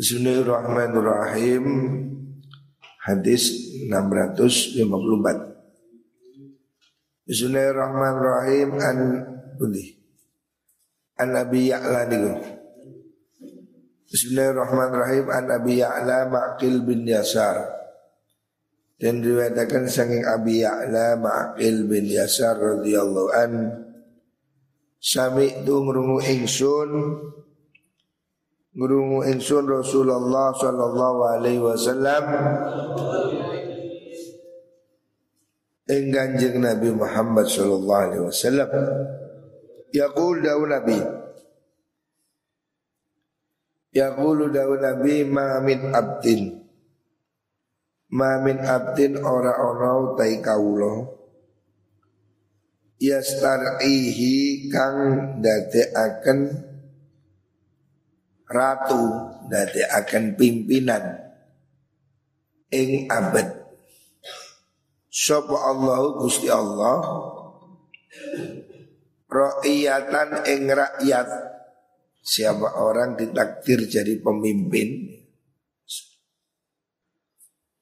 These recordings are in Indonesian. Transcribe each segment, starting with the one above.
Bismillahirrahmanirrahim. Hadis 654. Bismillahirrahmanirrahim an Budi. An Nabi Ya'la. Bismillahirrahmanirrahim an Nabi Ya'la Ma'qil bin Yasar. Dan diriwayatkan saking Abi Ya'la Ma'qil bin Yasar radhiyallahu an Sami tu ngrungu ingsun ngrungu ingsun Rasulullah sallallahu alaihi wasallam. Ing Kanjeng Nabi Muhammad sallallahu alaihi wasallam. Yaqul dawu Nabi. Yaqulu dawu Nabi ma min abdin. Ma min abdin ora ana tai kawula. Yastar'ihi kang dadekaken ratu dadi akan pimpinan ing abad. Sapa Allah Gusti Allah Ra'iyatan ing rakyat. Siapa orang ditakdir jadi pemimpin?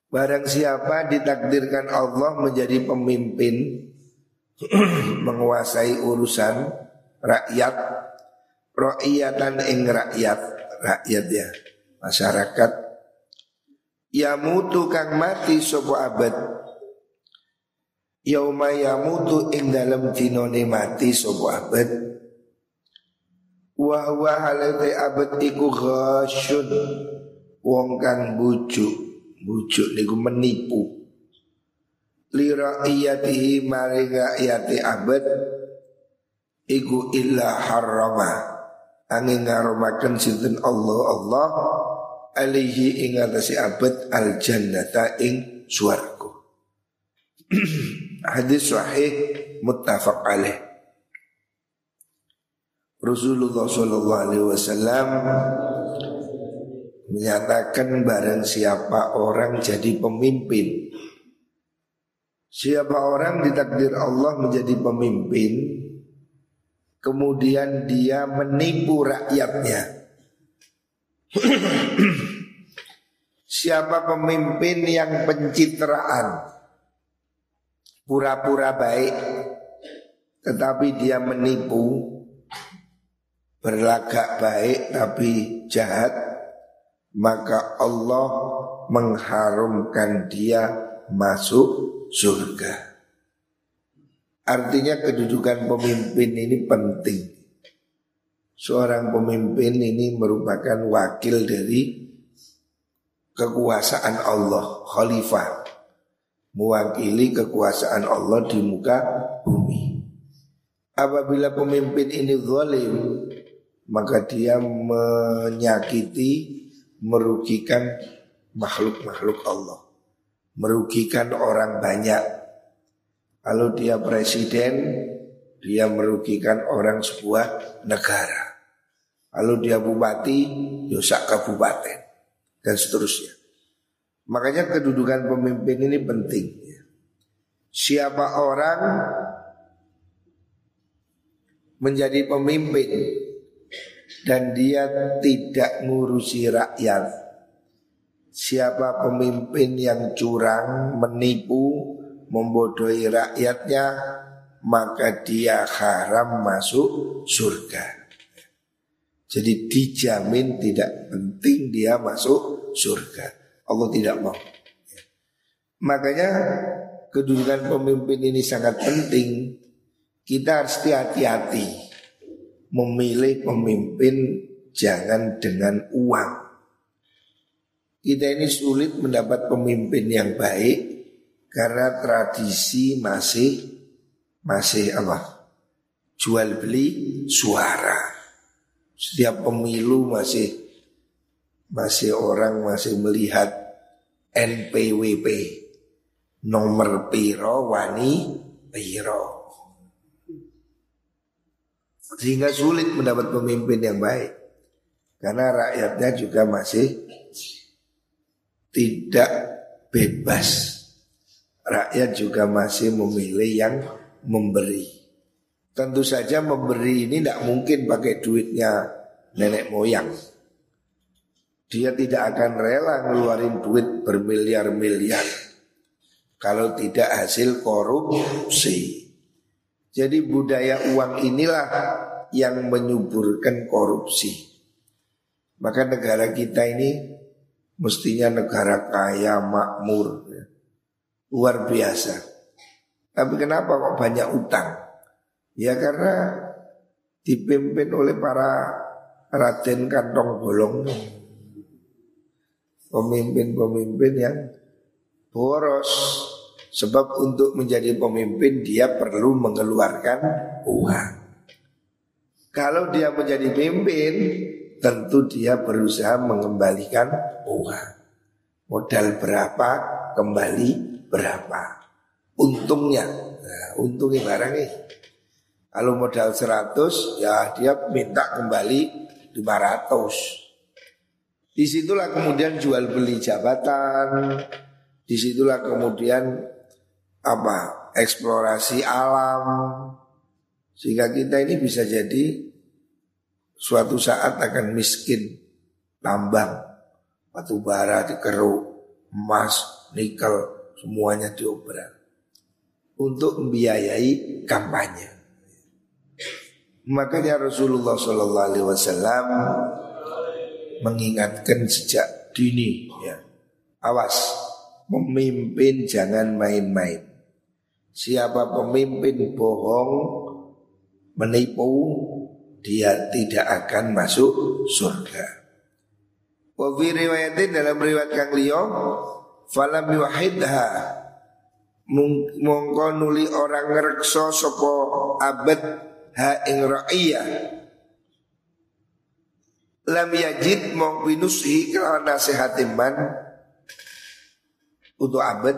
Barang siapa ditakdirkan Allah menjadi pemimpin Menguasai urusan rakyat Ra'iyatan ing rakyat rakyat ya masyarakat. Ya mutu kang mati sopo abad. Yauma mutu ing dalam dinone mati sopo abad. Wa huwa halate abad iku ghasyun. Wong kang bujuk bujuk niku menipu. Li ra'iyatihi maring rakyate abad. Iku illa harrama angin ngaromaken sinten Allah Allah alihi ing atase abad al jannata ing swarga. Hadis sahih muttafaq alaih. Rasulullah Shallallahu Alaihi Wasallam menyatakan barang siapa orang jadi pemimpin, siapa orang ditakdir Allah menjadi pemimpin, Kemudian dia menipu rakyatnya. Siapa pemimpin yang pencitraan? Pura-pura baik Tetapi dia menipu. Berlagak baik tapi jahat. Maka Allah mengharumkan dia masuk surga Artinya kedudukan pemimpin ini penting. Seorang pemimpin ini merupakan wakil dari kekuasaan Allah, khalifah. Mewakili kekuasaan Allah di muka bumi. Apabila pemimpin ini zalim, maka dia menyakiti, merugikan makhluk-makhluk Allah. Merugikan orang banyak kalau dia presiden, dia merugikan orang sebuah negara. Kalau dia bupati, dosa kabupaten dan seterusnya. Makanya kedudukan pemimpin ini penting. Siapa orang menjadi pemimpin dan dia tidak ngurusi rakyat. Siapa pemimpin yang curang, menipu, membodohi rakyatnya maka dia haram masuk surga. Jadi dijamin tidak penting dia masuk surga. Allah tidak mau. Makanya kedudukan pemimpin ini sangat penting. Kita harus hati-hati memilih pemimpin jangan dengan uang. Kita ini sulit mendapat pemimpin yang baik karena tradisi masih masih apa? Jual beli suara. Setiap pemilu masih masih orang masih melihat NPWP nomor piro wani piro. Sehingga sulit mendapat pemimpin yang baik. Karena rakyatnya juga masih tidak bebas rakyat juga masih memilih yang memberi. Tentu saja memberi ini tidak mungkin pakai duitnya nenek moyang. dia tidak akan rela ngeluarin duit bermiliar-miliar kalau tidak hasil korupsi. Jadi budaya uang inilah yang menyuburkan korupsi. Maka negara kita ini mestinya negara kaya, makmur, ya. Luar biasa. Tapi kenapa kok banyak utang? Ya karena dipimpin oleh para raden kantong bolong. Pemimpin-pemimpin yang boros. Sebab untuk menjadi pemimpin dia perlu mengeluarkan uang. Kalau dia menjadi pemimpin tentu dia berusaha mengembalikan uang. Modal berapa kembali berapa? Untungnya. Nah, untungnya barangnya kalau modal 100 ya dia minta kembali 500 Di situlah kemudian jual beli jabatan, di situlah kemudian apa eksplorasi alam, sehingga kita ini bisa jadi suatu saat akan miskin, tambang, batu bara dikeruk, emas, nikel, semuanya diobrak untuk membiayai kampanye. Makanya Rasulullah Shallallahu Alaihi Wasallam mengingatkan sejak dini ya. Awas, pemimpin jangan main-main. Siapa pemimpin bohong, menipu, dia tidak akan masuk surga. Wa fi riwayatin dalam riwayat Kang Liyo, falam yuhidha. Mongko nuli orang ngrekso sapa abad ha ing ra'iyah. Lam yajid mong binushi kelawan nasihat iman untuk abad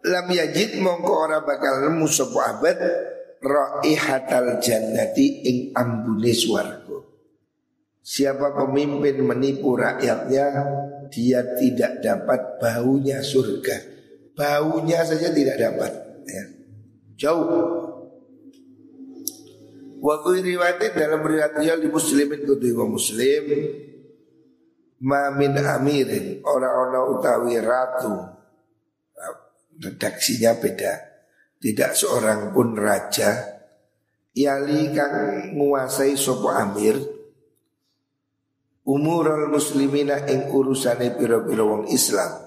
lam yajid mongko ora bakal nemu sapa abad raihatal jannati ing ambune swarga. Siapa pemimpin menipu rakyatnya dia tidak dapat baunya surga. Baunya saja tidak dapat ya. jauh. Wa riwayatin dalam riwayat dia di muslimin kudu wa muslim Ma min amirin Orang-orang utawi ratu. Redaksinya beda. Tidak seorang pun raja Yali kang nguasai sopo amir Umurul muslimina ing urusane piro-piro wong Islam.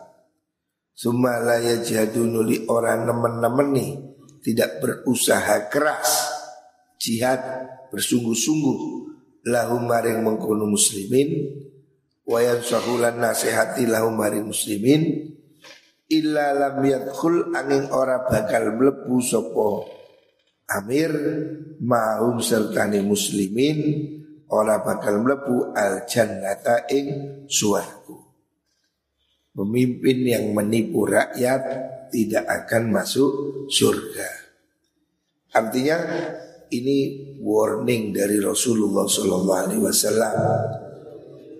Sumalaya jadunuli orang nemen-nemen nih Tidak berusaha keras jihad bersungguh-sungguh. Lahum maring mengkono muslimin wayan sahulan nasihati lahum maring muslimin illa lam yadkhul angin ora bakal mlebu sapa amir mahum sertane muslimin ora bakal mlebu al jannata ing suarku pemimpin yang menipu rakyat tidak akan masuk surga artinya ini warning dari Rasulullah Sallallahu Alaihi Wasallam.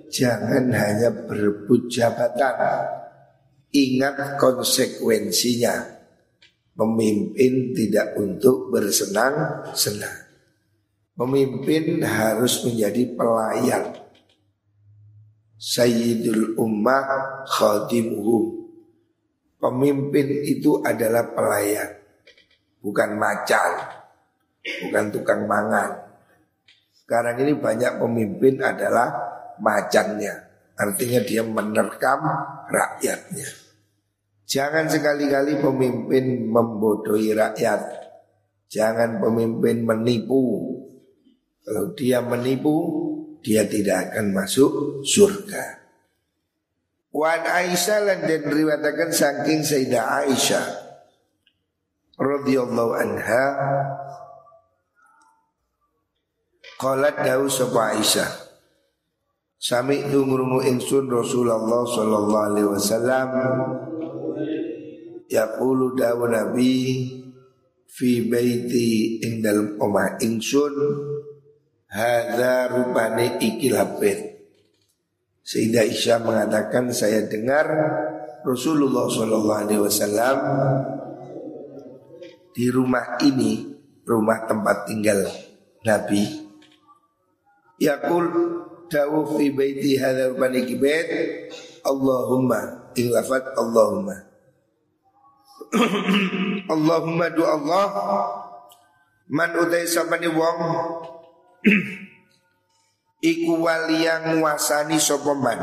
Jangan hanya berebut jabatan, ingat konsekuensinya. Pemimpin tidak untuk bersenang-senang. Pemimpin harus menjadi pelayan. Sayyidul Ummah khadimuhum. Pemimpin itu adalah pelayan, bukan macan bukan tukang mangan. Sekarang ini banyak pemimpin adalah macannya, artinya dia menerkam rakyatnya. Jangan sekali-kali pemimpin membodohi rakyat. Jangan pemimpin menipu. Kalau dia menipu, dia tidak akan masuk surga. Wan Aisyah dan riwayatkan saking Sayyidah Aisyah radhiyallahu anha Qalat dawu sapa Aisyah Sami tu ngurungu ingsun Rasulullah sallallahu alaihi wasallam yaqulu dawu Nabi fi baiti ing dalem omah ingsun hadza rupane iki lapet Sayyidah Aisyah mengatakan saya dengar Rasulullah sallallahu alaihi wasallam di rumah ini rumah tempat tinggal Nabi. Yakul Dawu fi baiti hadha rupani kibet Allahumma ing lafat Allahumma. Allahumma du Allah Man utai sapani wong Iku waliyang nguasani sopaman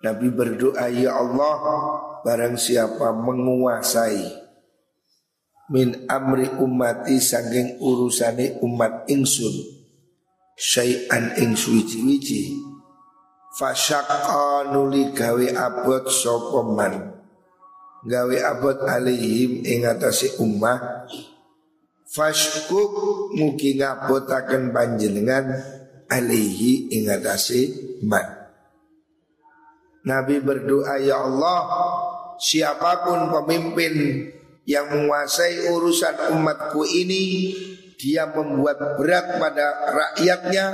Nabi berdoa ya Allah Barang siapa menguasai Min amri umati sangking urusane umat ingsun syai'an ing suwiji-wiji fasyaqqa nuli gawe abot sapa man? Gawe abot alihim ing atase ummah fashkuk mugi ngabotaken panjenengan alihi ing atase man Nabi berdoa ya Allah siapa pun pemimpin yang menguasai urusan umatku ini dia membuat berat pada rakyatnya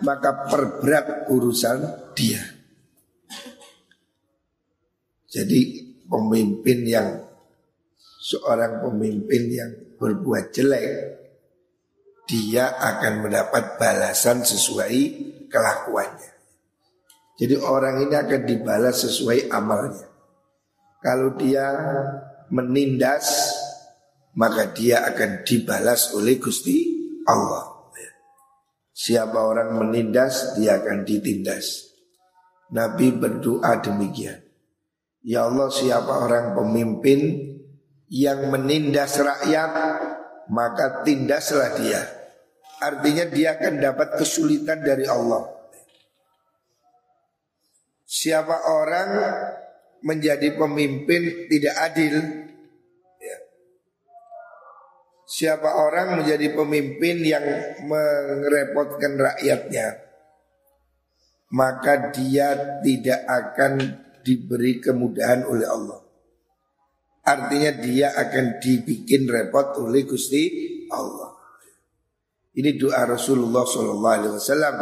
maka perberat urusan dia. Jadi pemimpin yang seorang pemimpin yang berbuat jelek dia akan mendapat balasan sesuai kelakuannya. Jadi orang ini akan dibalas sesuai amalnya. Kalau dia menindas maka dia akan dibalas oleh Gusti Allah. Siapa orang menindas, dia akan ditindas. Nabi berdoa demikian. Ya Allah, siapa orang pemimpin yang menindas rakyat, maka tindaslah dia. Artinya dia akan dapat kesulitan dari Allah. Siapa orang menjadi pemimpin tidak adil, Siapa orang menjadi pemimpin yang merepotkan rakyatnya Maka dia tidak akan diberi kemudahan oleh Allah Artinya dia akan dibikin repot oleh Gusti Allah. Ini doa Rasulullah SAW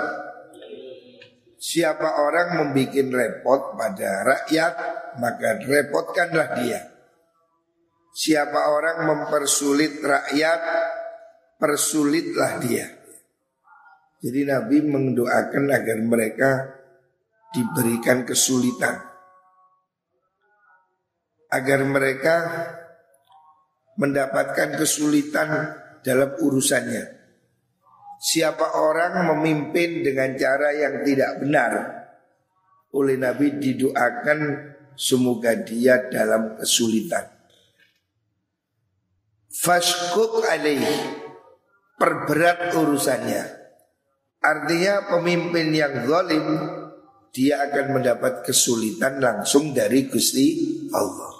Siapa orang membuat repot pada rakyat Maka repotkanlah dia. Siapa orang mempersulit rakyat Persulitlah dia. Jadi Nabi mendoakan agar mereka Diberikan kesulitan Agar mereka Mendapatkan kesulitan dalam urusannya. Siapa orang memimpin dengan cara yang tidak benar Oleh Nabi didoakan Semoga dia dalam kesulitan. Fashkuk alaih Perberat urusannya. Artinya pemimpin yang zalim Dia akan mendapat kesulitan langsung dari Gusti Allah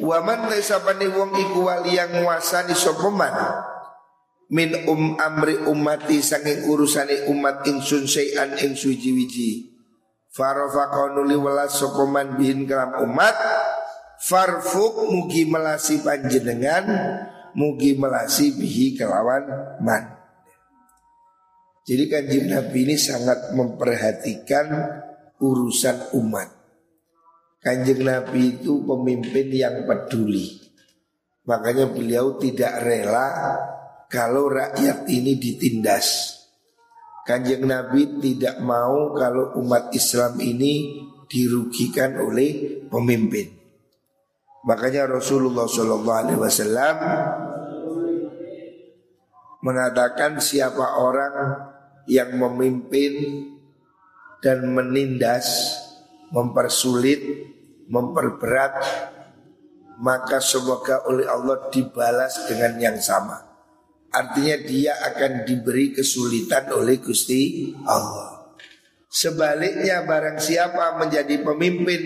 Waman laisapani wong iku wali yang nguasani sopeman Min um amri umati sanging urusani umat ingsun sayan ing suji-wiji Farofaqonuli welas sopeman bihin kelam umat? Farfuk mugi melasi panjenengan Mugi melasi bihi kelawan man. Jadi kanjeng Nabi ini sangat memperhatikan urusan umat Kanjeng Nabi itu pemimpin yang peduli. Makanya beliau tidak rela kalau rakyat ini ditindas. Kanjeng Nabi tidak mau kalau umat Islam ini dirugikan oleh pemimpin. Makanya Rasulullah Shallallahu Alaihi Wasallam mengatakan siapa orang yang memimpin dan menindas, mempersulit, memperberat, maka semoga oleh Allah dibalas dengan yang sama. Artinya dia akan diberi kesulitan oleh Gusti Allah. Sebaliknya barang siapa menjadi pemimpin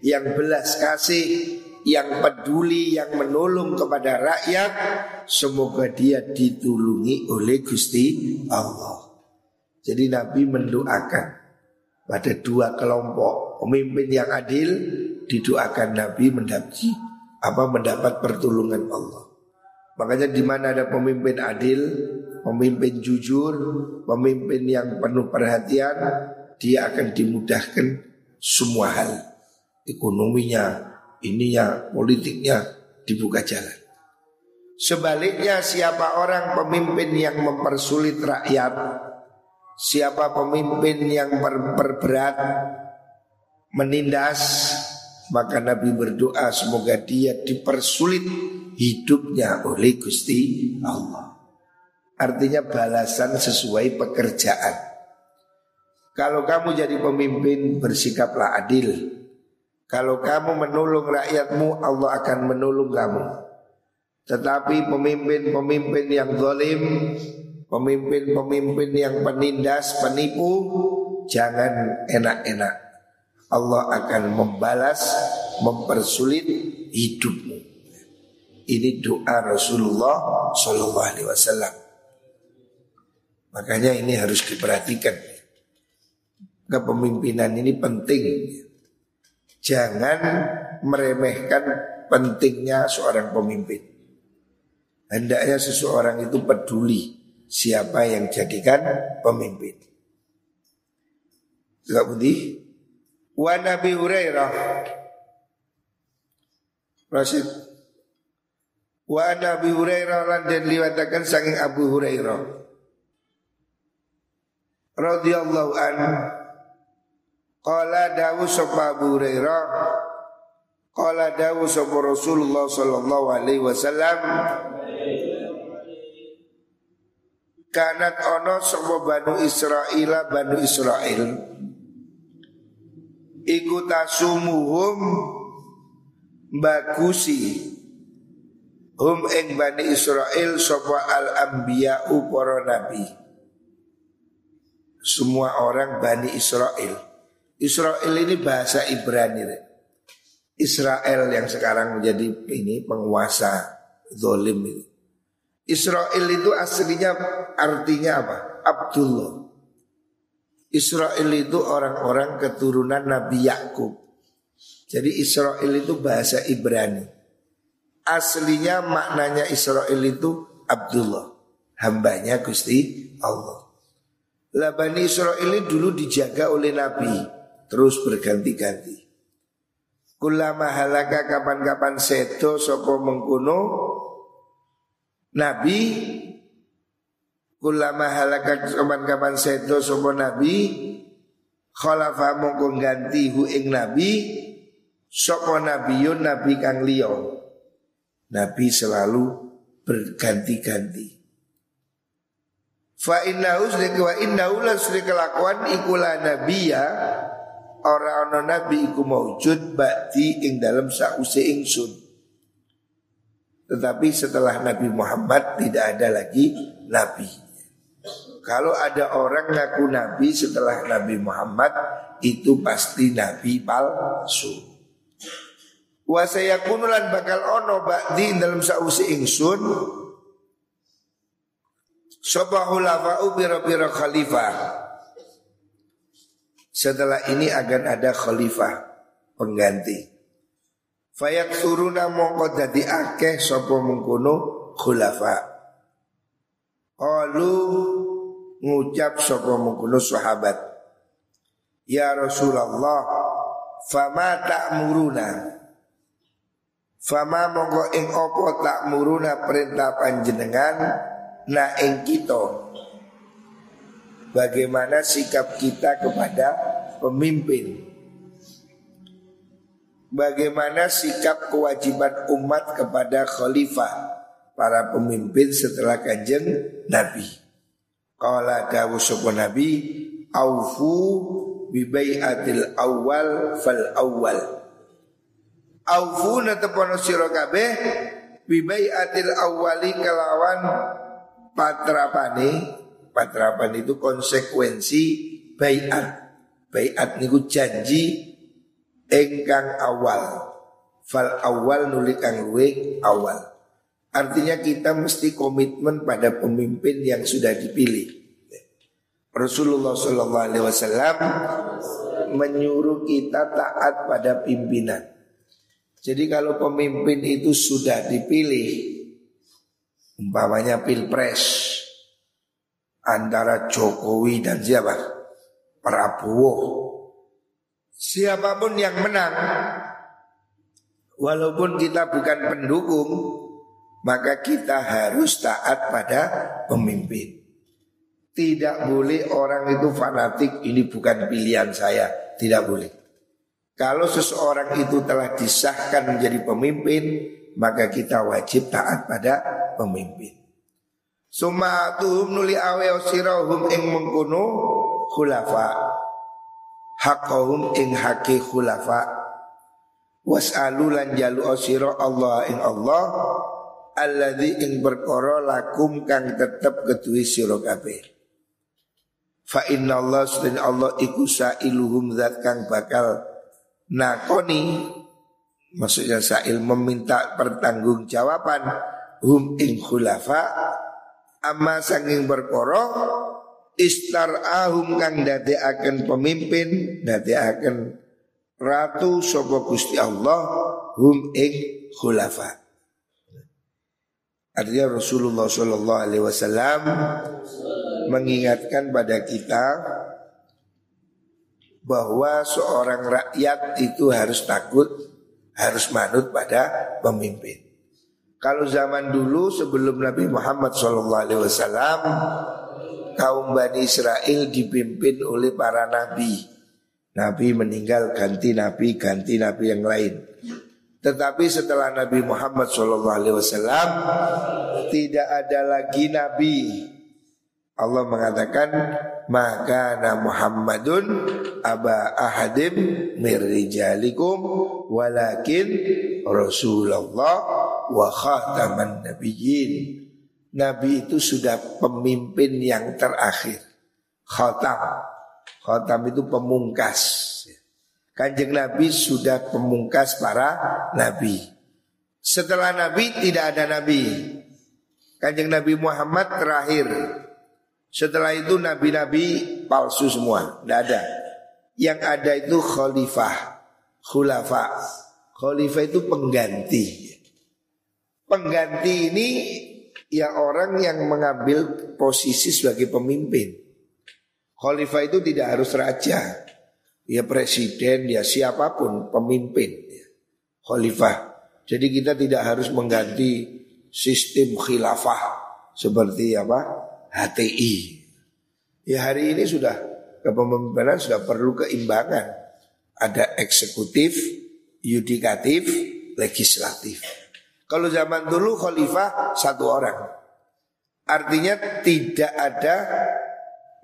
yang belas kasih, yang peduli, yang menolong kepada rakyat, semoga dia ditulungi oleh Gusti Allah. Jadi Nabi mendoakan pada dua kelompok pemimpin yang adil didoakan Nabi mendapat apa mendapat pertolongan Allah. Makanya di mana ada pemimpin adil, pemimpin jujur, pemimpin yang penuh perhatian, dia akan dimudahkan semua hal ekonominya, ininya politiknya dibuka jalan. Sebaliknya siapa orang pemimpin yang mempersulit rakyat Siapa pemimpin yang perberat menindas maka Nabi berdoa semoga dia dipersulit hidupnya oleh Gusti Allah. Artinya balasan sesuai pekerjaan. Kalau kamu jadi pemimpin bersikaplah adil. Kalau kamu menolong rakyatmu Allah akan menolong kamu. Tetapi pemimpin-pemimpin yang zalim, pemimpin-pemimpin yang penindas, penipu, jangan enak-enak. Allah akan membalas, mempersulit hidupmu. Ini doa Rasulullah Wasallam. Makanya ini harus diperhatikan. Kepemimpinan ini penting. Jangan meremehkan pentingnya seorang pemimpin. Hendaknya seseorang itu peduli siapa yang jadikan pemimpin. Enggak putih? Wa Nabi Hurairah. Rasid. Wa Nabi Hurairah lan dan liwatakan saking Abu Hurairah. Radhiyallahu an. Qala dawu sapa Abu Hurairah. Qala dawu sapa Rasulullah sallallahu alaihi wasallam Kanat ono sapa Banu Israel Banu Israel Iku tasumuhum bagusi. Hum ing Bani Israel sapa al anbiya para nabi. Semua orang Bani Israel Israel ini bahasa Ibrani Israel yang sekarang menjadi ini penguasa zolim itu Israel itu aslinya artinya apa? Abdullah. Israel itu orang-orang keturunan Nabi Yakub. Jadi Israel itu bahasa Ibrani. Aslinya maknanya Israel itu Abdullah. Hambanya Gusti Allah. Lah Bani Israel ini dulu dijaga oleh Nabi. Terus berganti-ganti. Kulama halaka kapan-kapan seto sopo mengkuno Nabi Kulama halakat kapan-kapan sedo sopo Nabi Khalafa mongko ganti hu ing Nabi Sopo Nabiyun Nabi kang liyo Nabi selalu berganti-ganti. Fa innahu sedek wa innahu lan sedek kelakuan ikulah nabiya Orang ono nabi iku maujud bakti ing dalam sause ingsun tetapi setelah Nabi Muhammad tidak ada lagi Nabi. Kalau ada orang ngaku Nabi setelah Nabi Muhammad itu pasti Nabi palsu. Wa sayakunulan bakal ono ba'di dalam sausi ingsun Sobahul lafa'u biro-biro khalifah Setelah ini akan ada khalifah pengganti Fayak suruna mongko dadi akeh sapa mengkono khulafa. Qalu ngucap sapa mengkono sahabat. Ya Rasulullah, fama ta'muruna. Fama mongko ing opo ta'muruna perintah panjenengan na ing kita. Bagaimana sikap kita kepada pemimpin bagaimana sikap kewajiban umat kepada khalifah para pemimpin setelah kanjeng Nabi. Qala dawu sapa Nabi aufu bi bai'atil awal fal awal. Aufu natepono sira kabeh bi bai'atil awali kelawan patrapane patrapan itu konsekuensi baiat. Baiat niku janji engkang awal fal awal nulik kang awal artinya kita mesti komitmen pada pemimpin yang sudah dipilih Rasulullah Wasallam menyuruh kita taat pada pimpinan. Jadi kalau pemimpin itu sudah dipilih, umpamanya pilpres antara Jokowi dan siapa? Prabowo siapa pun yang menang walaupun kita bukan pendukung maka kita harus taat pada pemimpin Tidak boleh orang itu fanatik, ini bukan pilihan saya, tidak boleh. Kalau seseorang itu telah disahkan menjadi pemimpin, maka kita wajib taat pada pemimpin. Sumatuhum nuli awe ing mengkuno khulafa. Haqqahum ing haki khulafa. Was'alu lan jalu Allah ing Allah Alladhi ing berkoro lakum kang tetep ketui siro kabeh Fa inna Allah sedang Allah iku sa'iluhum zat kang bakal nakoni Maksudnya sa'il meminta pertanggungjawaban Hum ing khulafa Amma sanging berkoro ahum kang dati akan pemimpin Dati akan ratu sopo gusti Allah Hum ing khulafa Artinya Rasulullah Shallallahu Alaihi Wasallam mengingatkan pada kita bahwa seorang rakyat itu harus takut, harus manut pada pemimpin. Kalau zaman dulu sebelum Nabi Muhammad SAW kaum Bani Israel dipimpin oleh para nabi. Nabi meninggal ganti nabi, ganti nabi yang lain. Tetapi setelah Nabi Muhammad SAW tidak ada lagi nabi Allah mengatakan maka na Muhammadun aba ahadim mirrijalikum walakin Rasulullah wa khataman nabiyyin. Nabi itu sudah pemimpin yang terakhir. Khatam. Khatam itu pemungkas. Kanjeng Nabi sudah pemungkas para nabi. Setelah Nabi tidak ada Nabi. Kanjeng Nabi Muhammad terakhir setelah itu nabi-nabi palsu semua, tidak ada. Yang ada itu khalifah, khulafa. Khalifah itu pengganti. Pengganti ini ya orang yang mengambil posisi sebagai pemimpin. Khalifah itu tidak harus raja, ya presiden, ya siapa pun pemimpin. Ya. Khalifah. Jadi kita tidak harus mengganti sistem khilafah seperti apa HTI. Ya hari ini sudah kepemimpinan sudah perlu keimbangan. Ada eksekutif, yudikatif, legislatif. Kalau zaman dulu khalifah satu orang. Artinya tidak ada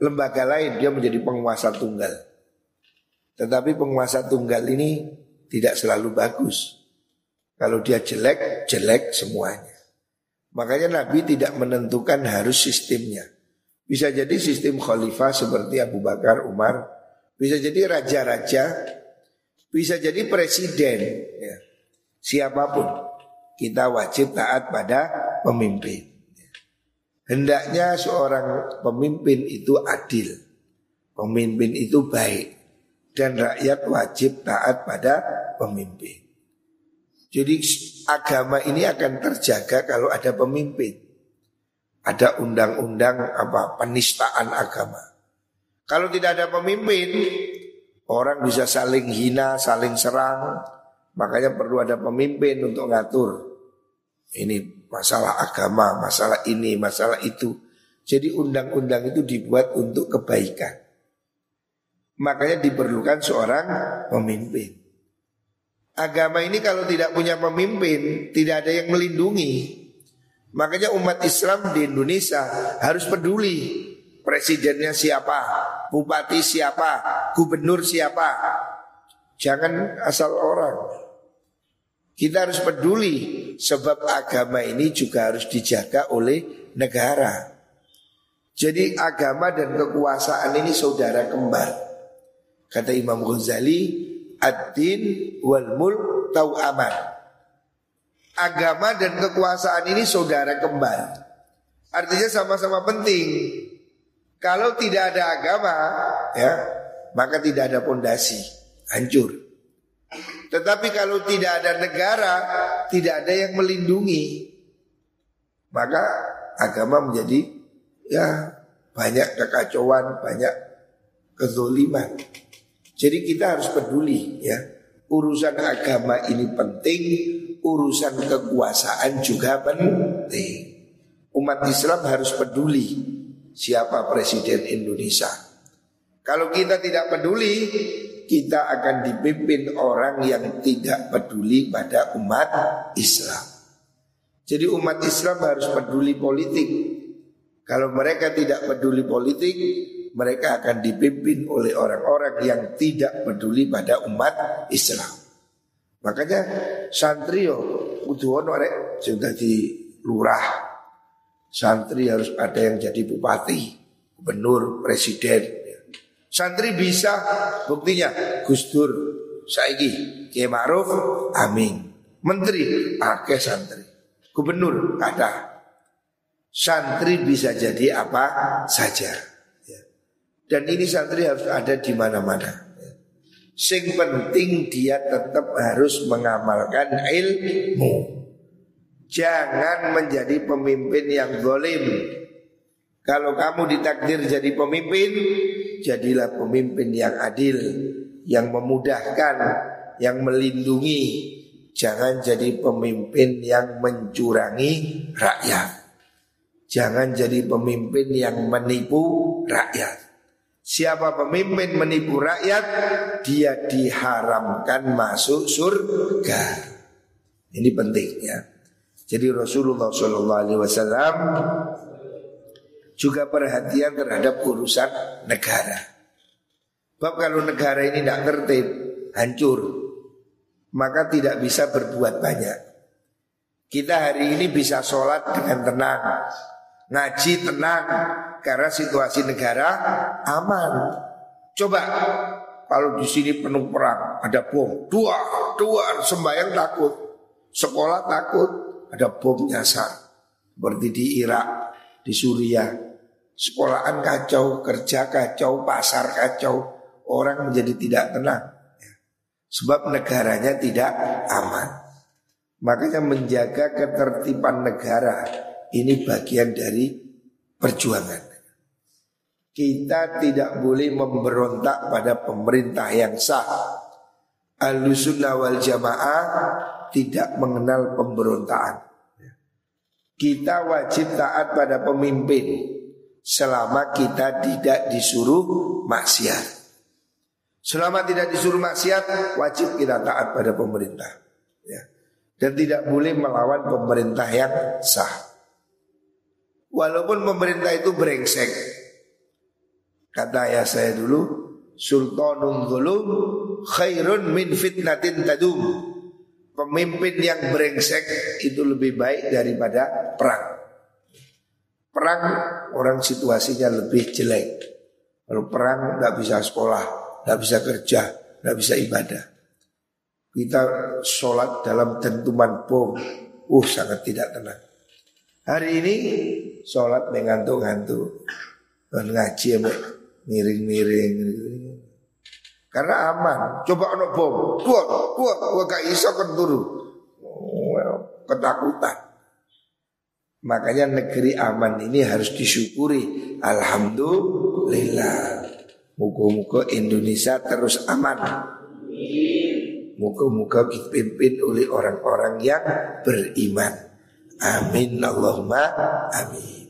lembaga lain dia menjadi penguasa tunggal. Tetapi penguasa tunggal ini tidak selalu bagus. Kalau dia jelek, jelek semuanya. Makanya Nabi tidak menentukan harus sistemnya. Bisa jadi sistem khalifah seperti Abu Bakar, Umar. Bisa jadi raja-raja. Bisa jadi presiden. Ya. Siapa pun. Kita wajib taat pada pemimpin. Hendaknya seorang pemimpin itu adil. Pemimpin itu baik. Dan rakyat wajib taat pada pemimpin. Jadi agama ini akan terjaga kalau ada pemimpin. Ada undang-undang apa penistaan agama. Kalau tidak ada pemimpin, orang bisa saling hina, saling serang. Makanya perlu ada pemimpin untuk ngatur. Ini masalah agama, masalah ini, masalah itu. Jadi undang-undang itu dibuat untuk kebaikan. Makanya diperlukan seorang pemimpin. Agama ini kalau tidak punya pemimpin, tidak ada yang melindungi. Makanya umat Islam di Indonesia harus peduli presidennya siapa, bupati siapa, gubernur siapa. Jangan asal orang. Kita harus peduli sebab agama ini juga harus dijaga oleh negara. Jadi agama dan kekuasaan ini saudara kembar. Kata Imam Ghazali, ad-din wal mulk aman. Agama dan kekuasaan ini saudara kembar. Artinya sama-sama penting. Kalau tidak ada agama, ya, maka tidak ada pondasi, hancur. Tetapi kalau tidak ada negara, tidak ada yang melindungi, maka agama menjadi ya banyak kekacauan, banyak kezoliman. Jadi kita harus peduli ya. Urusan agama ini penting, urusan kekuasaan juga penting. Umat Islam harus peduli siapa presiden Indonesia. Kalau kita tidak peduli, kita akan dipimpin orang yang tidak peduli pada umat Islam. Jadi umat Islam harus peduli politik. Kalau mereka tidak peduli politik, mereka akan dipimpin oleh orang-orang yang tidak peduli pada umat Islam. Makanya santri yo kudu ono rek lurah. Santri harus ada yang jadi bupati, gubernur, presiden. Santri bisa buktinya Gus Dur, saiki Kiai Ma'ruf, amin. Menteri, akeh santri. Gubernur ada. Santri bisa jadi apa saja. Ya. Dan ini santri harus ada di mana-mana. Ya. Sing penting dia tetap harus mengamalkan ilmu. Jangan menjadi pemimpin yang golim. Kalau kamu ditakdir jadi pemimpin, jadilah pemimpin yang adil, yang memudahkan, yang melindungi, Jangan jadi pemimpin yang mencurangi rakyat. Jangan jadi pemimpin yang menipu rakyat. Siapa pemimpin menipu rakyat, dia diharamkan masuk surga. Ini penting ya. Jadi Rasulullah Shallallahu Alaihi Wasallam juga perhatian terhadap urusan negara. Bab kalau negara ini tidak tertib, hancur maka tidak bisa berbuat banyak. Kita hari ini bisa sholat dengan tenang, ngaji tenang, karena situasi negara aman. Coba kalau di sini penuh perang, ada bom, dua, dua sembahyang takut, sekolah takut, ada bom nyasar, seperti di Irak, di Suriah, sekolahan kacau, kerja kacau, pasar kacau, orang menjadi tidak tenang. Sebab negaranya tidak aman. Makanya menjaga ketertiban negara ini bagian dari perjuangan. Kita tidak boleh memberontak pada pemerintah yang sah. Al-Sunnah wal Jamaah tidak mengenal pemberontakan. Kita wajib taat pada pemimpin selama kita tidak disuruh maksiat. Selama tidak disuruh maksiat, wajib kita taat pada pemerintah. Ya. Dan tidak boleh melawan pemerintah yang sah. Walaupun pemerintah itu brengsek. Kata ayah saya dulu, Sultanun zulum khairun min fitnatin tadum. Pemimpin yang brengsek itu lebih baik daripada perang. Perang orang situasinya lebih jelek. Kalau perang nggak bisa sekolah, nggak bisa kerja, nggak bisa ibadah. Kita sholat dalam dentuman bom, uh sangat tidak tenang. Hari ini sholat mengantuk-ngantuk, dan ngaji miring-miring. Karena aman. Coba ono bom, kuat, kuat, kuat gak iso kan turu. Oh, ketakutan. Makanya negeri aman ini harus disyukuri. Alhamdulillah. Muka-muka Indonesia terus aman. Muka-muka dipimpin oleh orang-orang yang beriman. Amin Allahumma amin.